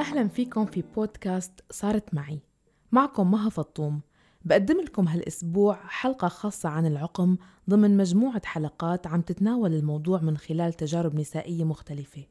أهلا فيكم في بودكاست صارت معي. معكم مها فطوم. بقدم لكم هالأسبوع حلقة خاصة عن العقم ضمن مجموعة حلقات عم تتناول الموضوع من خلال تجارب نسائية مختلفة.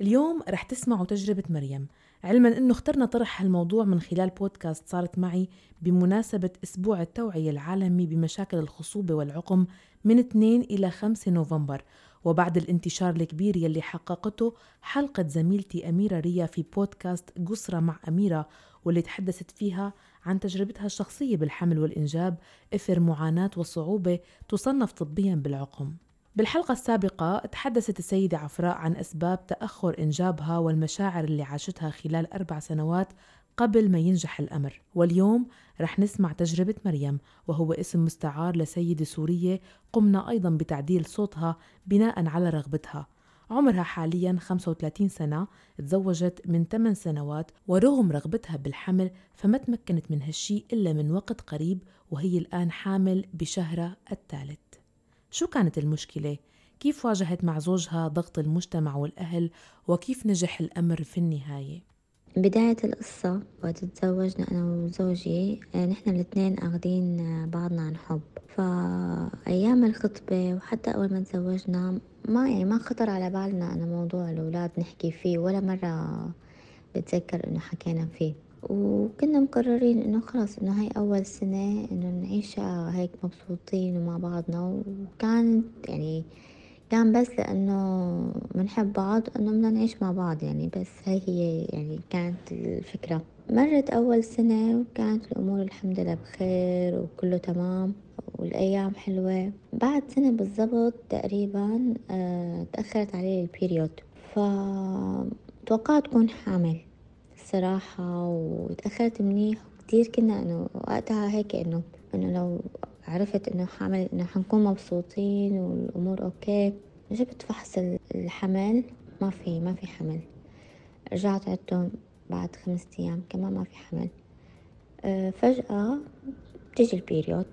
اليوم رح تسمعوا تجربة مريم. علما أنه اخترنا طرح هالموضوع من خلال بودكاست صارت معي بمناسبة أسبوع التوعية العالمي بمشاكل الخصوبة والعقم من 2 إلى 5 نوفمبر وبعد الانتشار الكبير يلي حققته حلقة زميلتي أميرة ريا في بودكاست قصرة مع أميرة واللي تحدثت فيها عن تجربتها الشخصية بالحمل والإنجاب إثر معاناة وصعوبة تصنف طبيا بالعقم. بالحلقة السابقة تحدثت السيدة عفراء عن أسباب تأخر إنجابها والمشاعر اللي عاشتها خلال أربع سنوات قبل ما ينجح الأمر واليوم رح نسمع تجربة مريم وهو اسم مستعار لسيدة سورية قمنا أيضا بتعديل صوتها بناء على رغبتها عمرها حاليا 35 سنة تزوجت من 8 سنوات ورغم رغبتها بالحمل فما تمكنت من هالشي إلا من وقت قريب وهي الآن حامل بشهرها الثالث شو كانت المشكلة؟ كيف واجهت مع زوجها ضغط المجتمع والأهل وكيف نجح الأمر في النهاية؟ بداية القصة وقت تزوجنا أنا وزوجي آه، نحن الاثنين أخذين آه، بعضنا عن حب. فأيام الخطبة وحتى أول ما تزوجنا ما يعني ما خطر على بالنا أنه موضوع الأولاد نحكي فيه ولا مرة بتذكر إنه حكينا فيه. وكنا مقررين إنه خلاص إنه هاي أول سنة إنه نعيشها هيك مبسوطين ومع بعضنا وكانت يعني كان بس لأنه بنحب بعض إنه بدنا نعيش مع بعض يعني بس هاي هي يعني كانت الفكرة. مرت أول سنة وكانت الأمور الحمد لله بخير وكله تمام والأيام حلوة. بعد سنة بالضبط تقريبا آه تأخرت علي ال period. فتوقعت أكون حامل الصراحة وتأخرت منيح. كتير كنا إنه وقتها هيك إنه إنه لو عرفت إنه حامل إنه حنكون مبسوطين والأمور okay. جبت فحص الحمل ما في ما في حمل. رجعت عدتهم بعد خمسة أيام كمان ما في حمل. أه فجأة بتيجي ال period.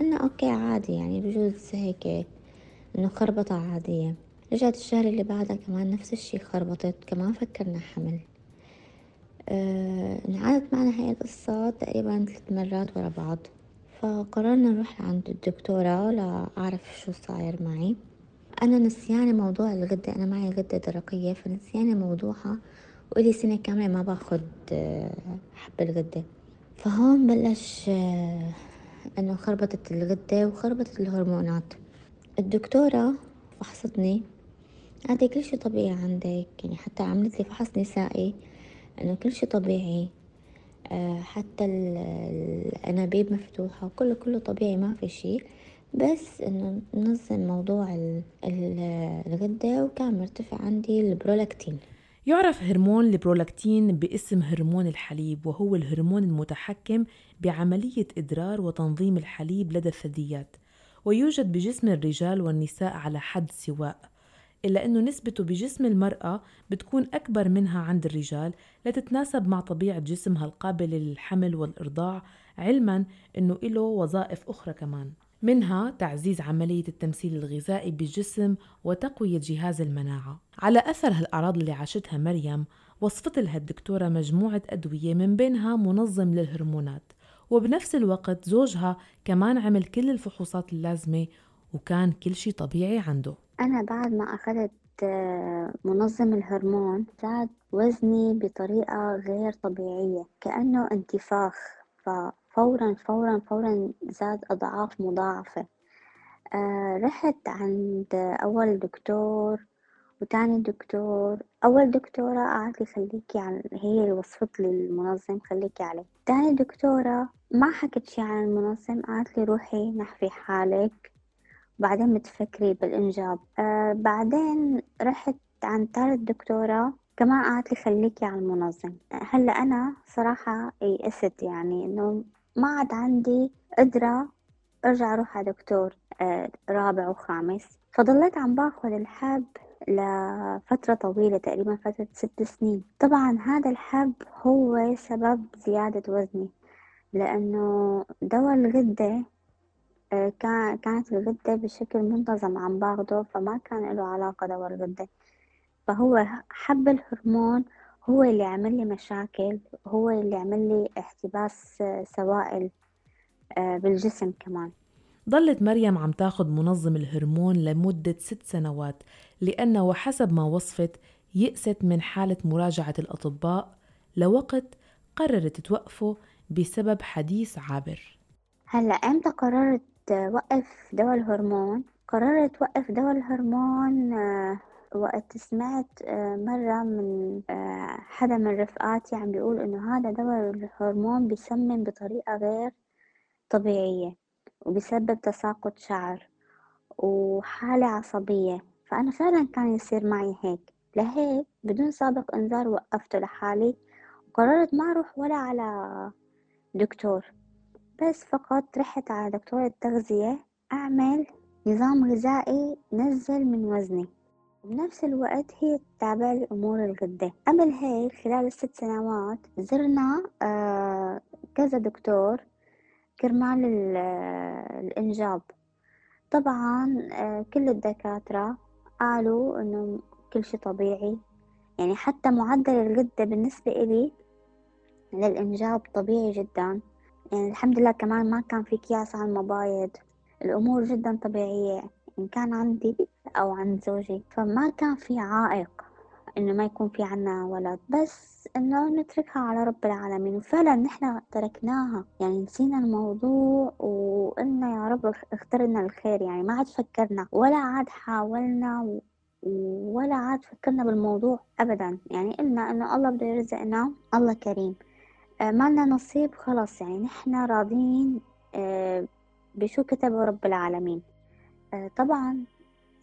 قلنا okay عادي يعني بجوز هيك إنه خربطة عادية. رجعت الشهر اللي بعدها كمان نفس الشي خربطت كمان فكرنا حمل. أه انعادت معنا هاي القصة تقريبا ثلاث مرات ورا بعض. فقررنا نروح عند الدكتورة لأعرف شو صاير معي. أنا نسيانة موضوع الغدة أنا معي غدة درقية فنسيانة موضوعها وإلي سنة كاملة ما باخد آه، حب الغدة. فهون بلش آه، إنه خربطت الغدة وخربطت الهرمونات. الدكتورة فحصتني. قالت كل شي طبيعي عندك يعني حتى عملت لي فحص نسائي إنه كل شي طبيعي. حتى الأنابيب مفتوحة كله كله طبيعي ما في شي بس إنه ننظم موضوع الغدة وكان مرتفع عندي البرولاكتين. يعرف هرمون البرولاكتين باسم هرمون الحليب وهو الهرمون المتحكم بعملية إدرار وتنظيم الحليب لدى الثدييات ويوجد بجسم الرجال والنساء على حد سواء. إلا أنه نسبته بجسم المرأة بتكون أكبر منها عند الرجال لتتناسب مع طبيعة جسمها القابلة للحمل والإرضاع علما أنه له وظائف أخرى كمان. منها تعزيز عملية التمثيل الغذائي بالجسم وتقوية جهاز المناعة. على أثر هالأعراض اللي عاشتها مريم وصفت لها الدكتورة مجموعة أدوية من بينها منظم للهرمونات. وبنفس الوقت زوجها كمان عمل كل الفحوصات اللازمة وكان كل شي طبيعي عنده. أنا بعد ما أخذت آه، منظم الهرمون زاد وزني بطريقة غير طبيعية كأنه انتفاخ. ففورا فورا فورا زاد أضعاف مضاعفة. آه، رحت عند أول دكتور وتاني دكتور. أول دكتورة قالت لي خليكي على هي اللي وصفت لي المنظم خليكي عليه. تاني دكتورة ما حكت شي عن المنظم قالت لي روحي نحفي حالك. بعدين بتفكري بالإنجاب. آه بعدين رحت عند ثالث دكتورة كمان قالت لي خليكي على المنظم. هلأ أنا صراحة يئست يعني إنه ما عاد عندي قدرة أرجع أروح على دكتور آه رابع وخامس. فضليت عم باخذ الحب لفترة طويلة تقريبا فترة ست سنين. طبعا هذا الحب هو سبب زيادة وزني لأنه دواء الغدة كانت الغدة بشكل منتظم عم باخده فما كان له علاقة دواء الغدة فهو حب الهرمون هو اللي عمل لي مشاكل هو اللي عمل لي احتباس سوائل آه، بالجسم كمان. ضلت مريم عم تاخد منظم الهرمون لمدة ست سنوات لأنه وحسب ما وصفت يئست من حالة مراجعة الأطباء لوقت قررت توقفه بسبب حديث عابر. هلأ إمتى قررت وقف دواء الهرمون قررت وقف دواء الهرمون آه، وقت سمعت آه، مرة من آه، حدا من رفقاتي عم بيقول إنه هذا دواء الهرمون بيسمن بطريقة غير طبيعية وبيسبب تساقط شعر وحالة عصبية. فأنا فعلا كان يصير معي هيك. لهيك بدون سابق إنذار وقفته لحالي وقررت ما أروح ولا على دكتور. بس فقط رحت على دكتور التغذية أعمل نظام غذائي نزل من وزني. وبنفس الوقت هي تتابع لي أمور الغدة. قبل هيك خلال الست سنوات زرنا آه كذا دكتور كرمال الإنجاب. طبعا آه كل الدكاترة قالوا إنه كل شي طبيعي. يعني حتى معدل الغدة بالنسبة إلي للإنجاب طبيعي جدا. يعني الحمد لله كمان ما كان في كياس على المبايض. الأمور جدا طبيعية إن كان عندي أو عند زوجي فما كان في عائق إنه ما يكون في عنا ولد. بس إنه نتركها على رب العالمين وفعلا نحن تركناها. يعني نسينا الموضوع وقلنا يا رب اختر لنا الخير. يعني ما عاد فكرنا ولا عاد حاولنا ولا عاد فكرنا بالموضوع أبدا. يعني قلنا إنه الله بده يرزقنا الله كريم. آه، ما لنا نصيب خلاص يعني نحن راضين آه، بشو كتبه رب العالمين. آه، طبعا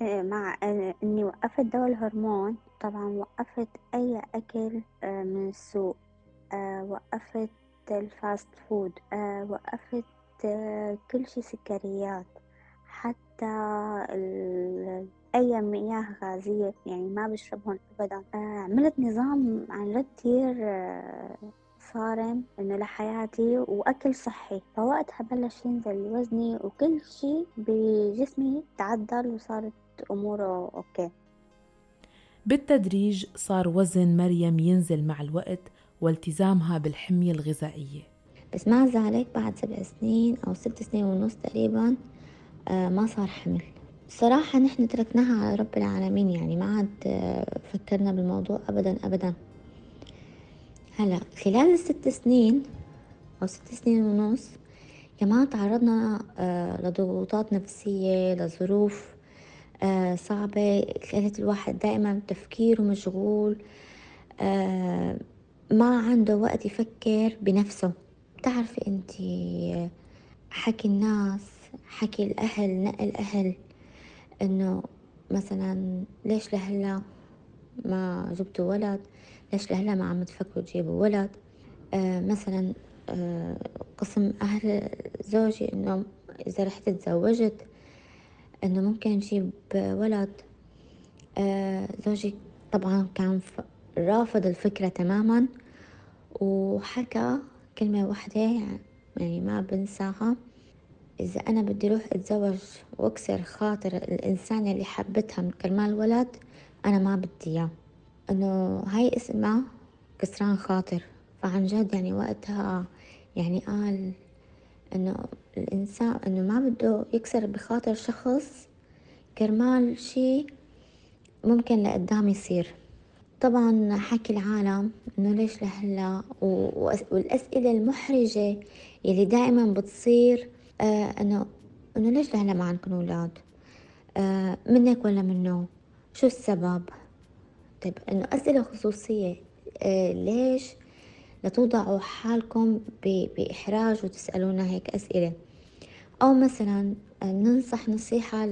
مع إني وقفت دواء الهرمون طبعا وقفت أي أكل من السوق. وقفت ال fast food وقفت كل شي سكريات حتى أي مياه غازية يعني ما بشربهم أبدا. عملت نظام عن جد كتير صارم إنه لحياتي وأكل صحي فوقتها بلش ينزل وزني وكل شي بجسمي تعدل وصارت أموره أوكي. بالتدريج صار وزن مريم ينزل مع الوقت والتزامها بالحمية الغذائية. بس مع ذلك بعد سبع سنين أو ست سنين ونص تقريبا آه، ما صار حمل. صراحة نحن تركناها على رب العالمين يعني ما عاد آه، فكرنا بالموضوع أبدا أبدا. هلا خلال الست سنين أو ست سنين ونص كمان تعرضنا آه، لضغوطات نفسية لظروف آه، صعبة كانت الواحد دائما تفكيره مشغول آه، ما عنده وقت يفكر بنفسه. بتعرفي انت حكي الناس حكي الأهل نقل أهل إنه مثلا ليش لهلأ؟ ما جبتوا ولد ليش لهلا ما عم تفكروا تجيبوا ولد؟ آه مثلا آه قسم أهل زوجي إنه إذا رحت تزوجت إنه ممكن يعني ولد. آه زوجي طبعا كان رافض الفكرة تماما وحكى كلمة واحدة يعني ما بنساها. إذا أنا بدي أروح أتزوج وأكسر خاطر الإنسان اللي حبتها من كرمال ولد أنا ما بدي إياه. إنه هاي اسمها كسران خاطر. فعن جد يعني وقتها يعني قال إنه الإنسان إنه ما بده يكسر بخاطر شخص كرمال شي ممكن لقدام يصير. طبعا حكي العالم إنه ليش لهلا؟ والأسئلة المحرجة يلي دائما بتصير آه انه إنه ليش لهلا ما عندكم أولاد؟ آه منك ولا منه؟ شو السبب؟ طيب إنه أسئلة خصوصية آه ليش لتوضعوا حالكم بإحراج وتسألونا هيك أسئلة؟ أو مثلا ننصح نصيحة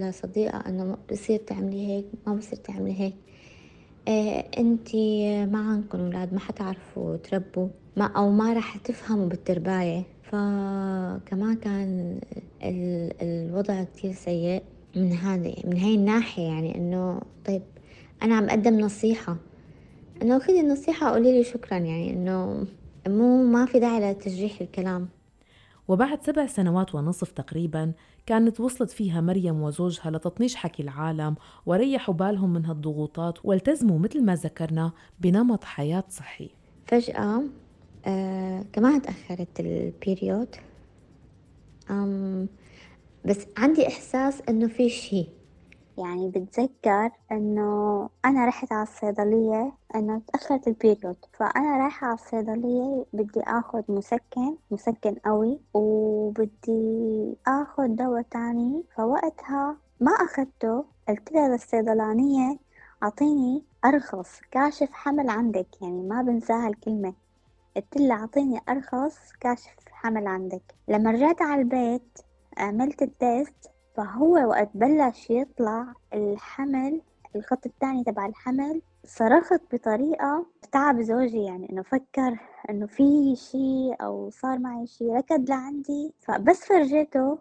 لصديقة إنه بصير تعملي هيك ما بصير تعملي هيك. إيه انتي ما عندكم أولاد ما حتعرفوا تربوا ما أو ما راح تفهموا بالترباية فكمان كان الوضع كتير سيء. من هذا من هاي الناحية يعني إنه طيب أنا عم أقدم نصيحة. إنه خذي النصيحة قولي لي شكرا يعني إنه مو ما في داعي لتجريح الكلام. وبعد سبع سنوات ونصف تقريبا كانت وصلت فيها مريم وزوجها لتطنيش حكي العالم وريحوا بالهم من هالضغوطات والتزموا مثل ما ذكرنا بنمط حياة صحي. فجأة آه كمان تأخرت البيريود. أم بس عندي إحساس إنه في شي. يعني بتذكر إنه أنا رحت على الصيدلية إنه تأخرت ال period فأنا رايحة على الصيدلية بدي آخد مسكن مسكن قوي وبدي آخد دواء تاني. فوقتها ما أخدته قلت لها للصيدلانية أعطيني أرخص كاشف حمل عندك يعني ما بنساها الكلمة. قلت لها أعطيني أرخص كاشف حمل عندك. لما رجعت على البيت عملت التيست فهو وقت بلش يطلع الحمل الخط الثاني تبع الحمل صرخت بطريقة تعب زوجي يعني إنه فكر إنه في شي أو صار معي شي ركض لعندي. فبس فرجيته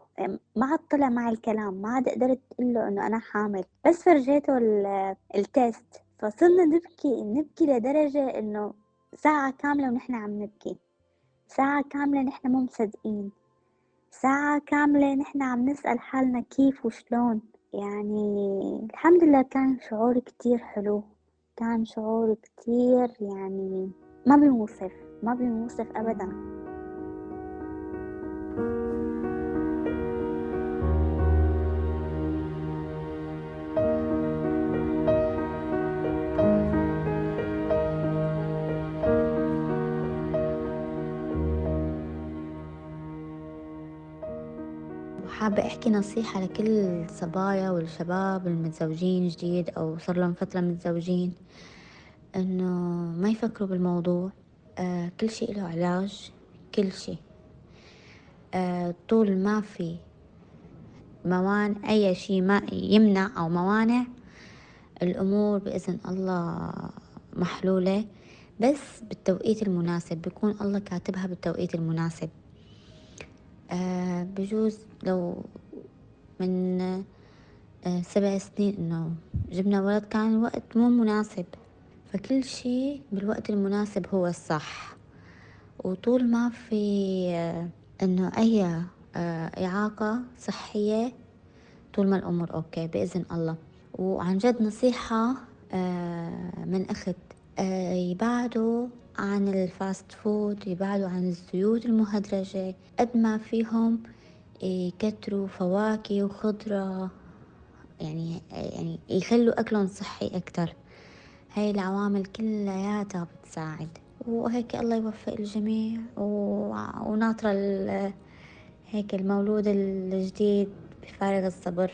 ما عاد طلع معي الكلام ما عاد قدرت أقول له إنه أنا حامل. بس فرجيته التيست فصرنا نبكي نبكي لدرجة إنه ساعة كاملة ونحن عم نبكي. ساعة كاملة نحن مو مصدقين. ساعة كاملة نحن عم نسأل حالنا كيف وشلون. يعني الحمد لله كان شعور كتير حلو. كان شعور كتير يعني ما بيوصف ما بيوصف أبدا. حابة أحكي نصيحة لكل الصبايا والشباب المتزوجين جديد أو صار لهم فترة متزوجين إنه ما يفكروا بالموضوع آه كل شيء له علاج كل شيء آه طول ما في موانع أي شيء ما يمنع أو موانع الأمور بإذن الله محلولة بس بالتوقيت المناسب بيكون الله كاتبها بالتوقيت المناسب. آه بجوز لو من آه سبع سنين إنه جبنا ولد كان الوقت مو مناسب. فكل شي بالوقت المناسب هو الصح. وطول ما في آه إنه أي آه إعاقة صحية طول ما الأمور أوكي بإذن الله. وعن جد نصيحة آه من أخت آه يبعدوا عن ال fast food يبعدوا عن الزيوت المهدرجة. قد ما فيهم يكتروا فواكه وخضرة يعني يعني يخلوا أكلهم صحي أكتر. هاي العوامل كلياتها بتساعد. وهيك الله يوفق الجميع. وناطرة هيك المولود الجديد بفارغ الصبر.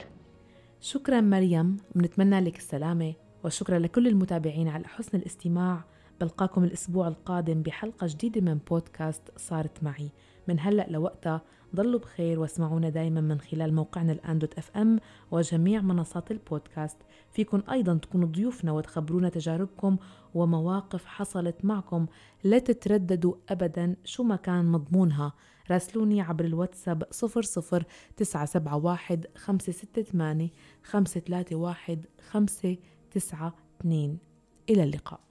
شكرا مريم بنتمنى لك السلامة. وشكرا لكل المتابعين على حسن الاستماع. بلقاكم الأسبوع القادم بحلقة جديدة من بودكاست صارت معي. من هلأ لوقتها ضلوا بخير واسمعونا دايما من خلال موقعنا الآن دوت إف إم وجميع منصات البودكاست. فيكن أيضا تكونوا ضيوفنا وتخبرونا تجاربكم ومواقف حصلت معكم. لا تترددوا أبدا شو ما كان مضمونها. راسلوني عبر الواتساب 00 971 568 531 592 إلى اللقاء.